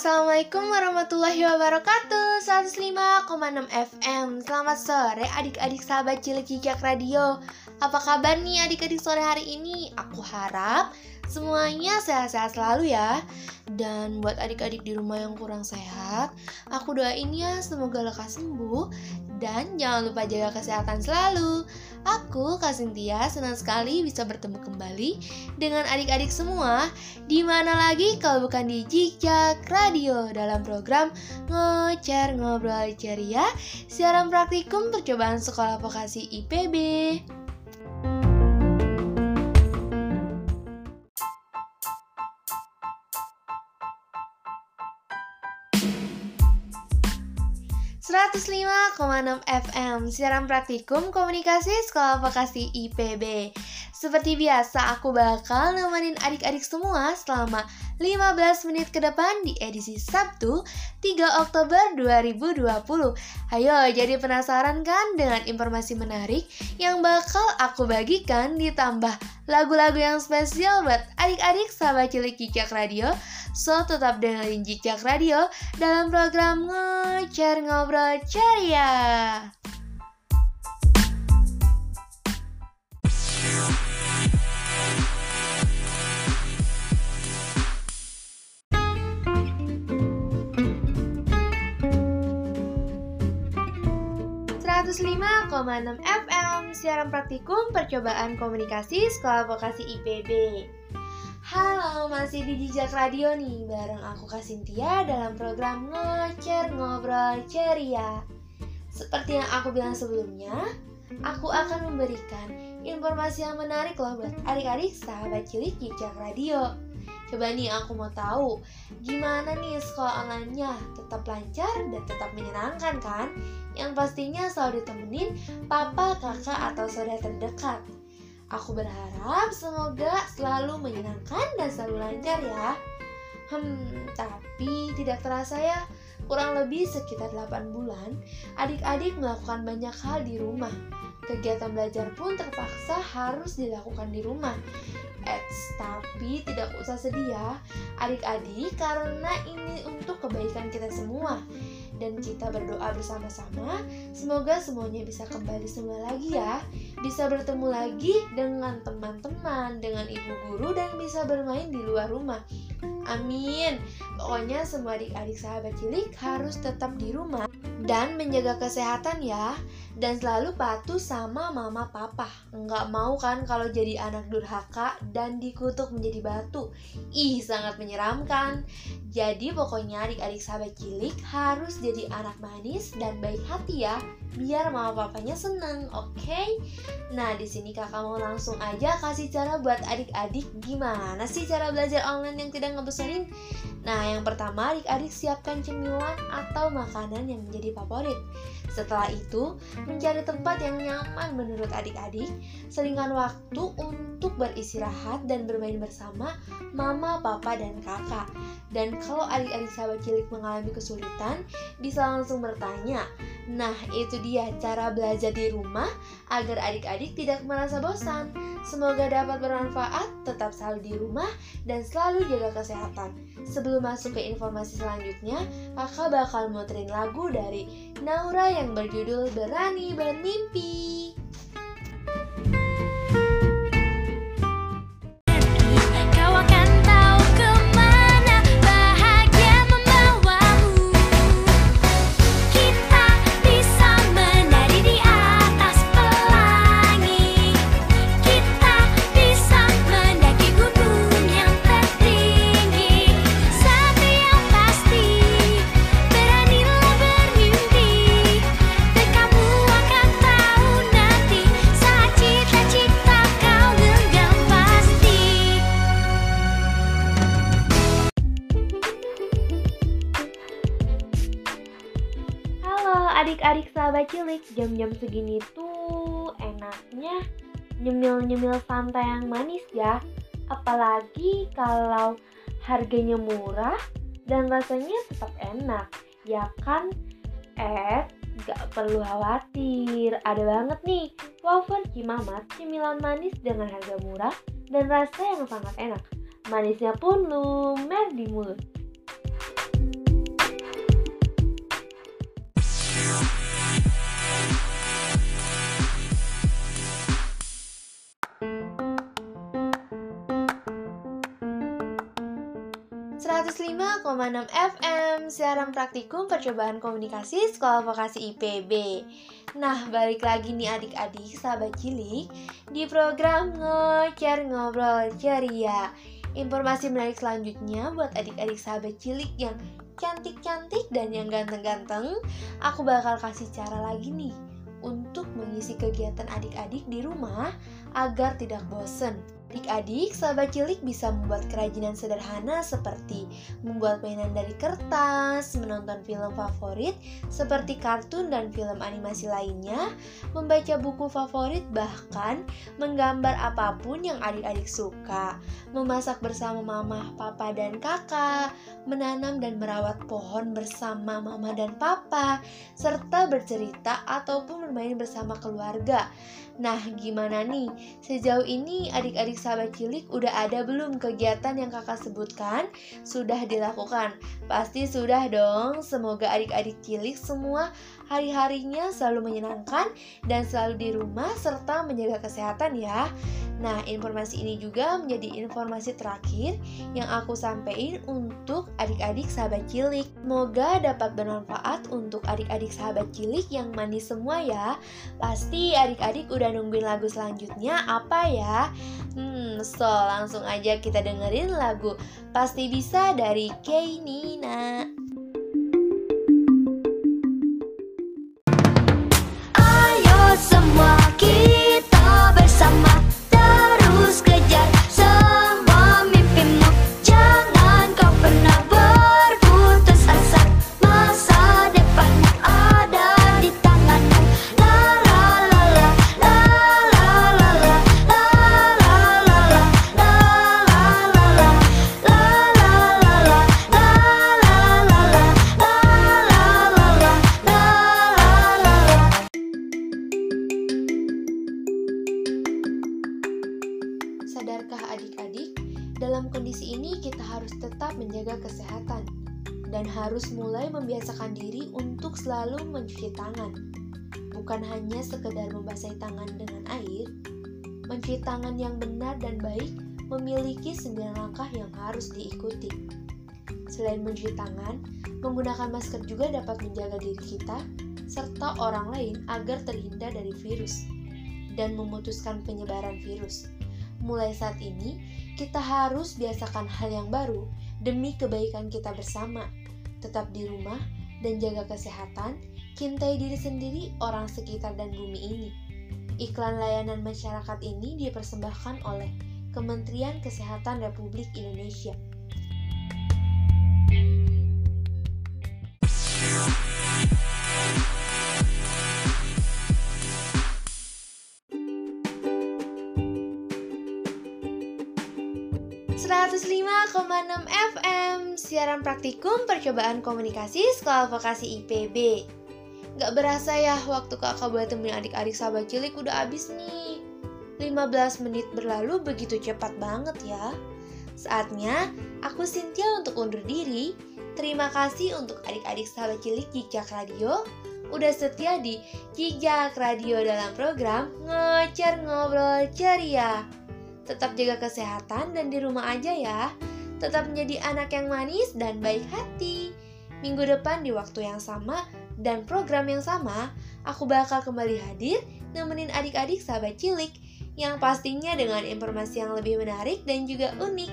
Assalamualaikum warahmatullahi wabarakatuh. 105,6 FM Selamat sore adik-adik sahabat cilik radio. Apa kabar nih adik-adik sore hari ini? Aku harap semuanya sehat-sehat selalu ya Dan buat adik-adik di rumah yang kurang sehat Aku doain ya semoga lekas sembuh dan jangan lupa jaga kesehatan selalu. Aku, Kak Cynthia, senang sekali bisa bertemu kembali dengan adik-adik semua. Di mana lagi kalau bukan di Jijak Radio dalam program Ngocer Ngobrol Ceria, siaran praktikum percobaan sekolah vokasi IPB. 105,6 FM Siaran Praktikum Komunikasi Sekolah Vokasi IPB Seperti biasa aku bakal nemenin adik-adik semua selama 15 menit ke depan di edisi Sabtu 3 Oktober 2020 Ayo jadi penasaran kan dengan informasi menarik yang bakal aku bagikan ditambah lagu-lagu yang spesial buat adik-adik sahabat cilik Cicak Radio So tetap dengerin Jejak Radio dalam program Ngocer Ngobrol Ceria. Enam FM Siaran Praktikum Percobaan Komunikasi Sekolah Vokasi IPB Halo, masih di Jejak Radio nih Bareng aku Kak Cynthia dalam program Ngocer Ngobrol Ceria. Seperti yang aku bilang sebelumnya Aku akan memberikan informasi yang menarik loh buat adik-adik sahabat cilik Jejak Radio Coba nih aku mau tahu Gimana nih sekolah online-nya Tetap lancar dan tetap menyenangkan kan? Yang pastinya selalu ditemenin papa, kakak, atau saudara terdekat Aku berharap semoga selalu menyenangkan dan selalu lancar ya. Hmm, tapi tidak terasa ya, kurang lebih sekitar 8 bulan, adik-adik melakukan banyak hal di rumah. Kegiatan belajar pun terpaksa harus dilakukan di rumah. Eits, tapi tidak usah sedih ya, adik-adik, karena ini untuk kebaikan kita semua. Dan kita berdoa bersama-sama. Semoga semuanya bisa kembali semula lagi ya. Bisa bertemu lagi dengan teman-teman dengan ibu guru dan bisa bermain di luar rumah amin. Pokoknya semua adik-adik sahabat cilik harus tetap di rumah dan menjaga kesehatan ya. Dan selalu patuh sama mama papa. Nggak mau kan kalau jadi anak durhaka dan dikutuk menjadi batu. Ih sangat menyeramkan. Jadi pokoknya adik-adik sahabat cilik harus jadi anak manis dan baik hati ya biar mama papanya seneng oke okay? nah di sini kakak mau langsung aja kasih cara buat adik-adik gimana sih cara belajar online yang tidak ngebesarin Nah, yang pertama adik-adik siapkan cemilan atau makanan yang menjadi favorit. Setelah itu, mencari tempat yang nyaman menurut adik-adik, selingan waktu untuk beristirahat dan bermain bersama mama, papa, dan kakak. Dan kalau adik-adik sahabat cilik mengalami kesulitan, bisa langsung bertanya. Nah, itu dia cara belajar di rumah agar adik-adik tidak merasa bosan. Semoga dapat bermanfaat, tetap selalu di rumah, dan selalu jaga kesehatan. Sebelum masuk ke informasi selanjutnya, kakak bakal muterin lagu dari Naura yang berjudul Berani Bermimpi. Sahabat cilik, jam-jam segini tuh enaknya nyemil-nyemil santai yang manis ya. Apalagi kalau harganya murah dan rasanya tetap enak, ya kan? Eh, gak perlu khawatir, ada banget nih wafer Cimamat cemilan manis dengan harga murah dan rasa yang sangat enak. Manisnya pun lumer di mulut. 105,6 FM Siaran praktikum percobaan komunikasi Sekolah Vokasi IPB Nah, balik lagi nih adik-adik sahabat cilik Di program Ngocer Ngobrol Ceria Informasi menarik selanjutnya buat adik-adik sahabat cilik yang cantik-cantik dan yang ganteng-ganteng Aku bakal kasih cara lagi nih untuk mengisi kegiatan adik-adik di rumah agar tidak bosen. Adik-adik, sahabat cilik bisa membuat kerajinan sederhana seperti membuat mainan dari kertas, menonton film favorit seperti kartun dan film animasi lainnya, membaca buku favorit, bahkan menggambar apa pun yang adik-adik suka, memasak bersama mama, papa, dan kakak, menanam dan merawat pohon bersama mama dan papa, serta bercerita ataupun bermain bersama keluarga. Nah, gimana nih? Sejauh ini adik-adik sahabat cilik udah ada belum kegiatan yang kakak sebutkan? Sudah dilakukan? Pasti sudah dong. Semoga adik-adik cilik semua hari-harinya selalu menyenangkan dan selalu di rumah serta menjaga kesehatan ya. Nah, informasi ini juga menjadi informasi terakhir yang aku sampaikan untuk adik-adik sahabat cilik. Semoga dapat bermanfaat untuk adik-adik sahabat cilik yang mandi semua ya. Pasti adik-adik udah nungguin lagu selanjutnya apa ya? Hmm, so langsung aja kita dengerin lagu Pasti Bisa dari Kay Nina. Dan harus mulai membiasakan diri untuk selalu mencuci tangan. Bukan hanya sekedar membasahi tangan dengan air, mencuci tangan yang benar dan baik memiliki sembilan langkah yang harus diikuti. Selain mencuci tangan, menggunakan masker juga dapat menjaga diri kita serta orang lain agar terhindar dari virus dan memutuskan penyebaran virus. Mulai saat ini, kita harus biasakan hal yang baru demi kebaikan kita bersama. Tetap di rumah dan jaga kesehatan, cintai diri sendiri, orang sekitar, dan bumi ini. Iklan layanan masyarakat ini dipersembahkan oleh Kementerian Kesehatan Republik Indonesia. Siaran praktikum percobaan komunikasi Sekolah Vokasi IPB Gak berasa ya waktu kakak buat temenin adik-adik sahabat cilik udah habis nih. 15 menit berlalu begitu cepat banget ya. Saatnya aku Cynthia untuk undur diri. Terima kasih untuk adik-adik sahabat cilik Jijak Radio. Udah setia di Jijak Radio dalam program Ngocer Ngobrol Ceria. Tetap jaga kesehatan dan di rumah aja ya Tetap menjadi anak yang manis dan baik hati Minggu depan di waktu yang sama dan program yang sama Aku bakal kembali hadir nemenin adik-adik sahabat cilik yang pastinya dengan informasi yang lebih menarik dan juga unik.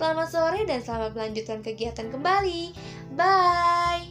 Selamat sore dan selamat melanjutkan kegiatan kembali. Bye!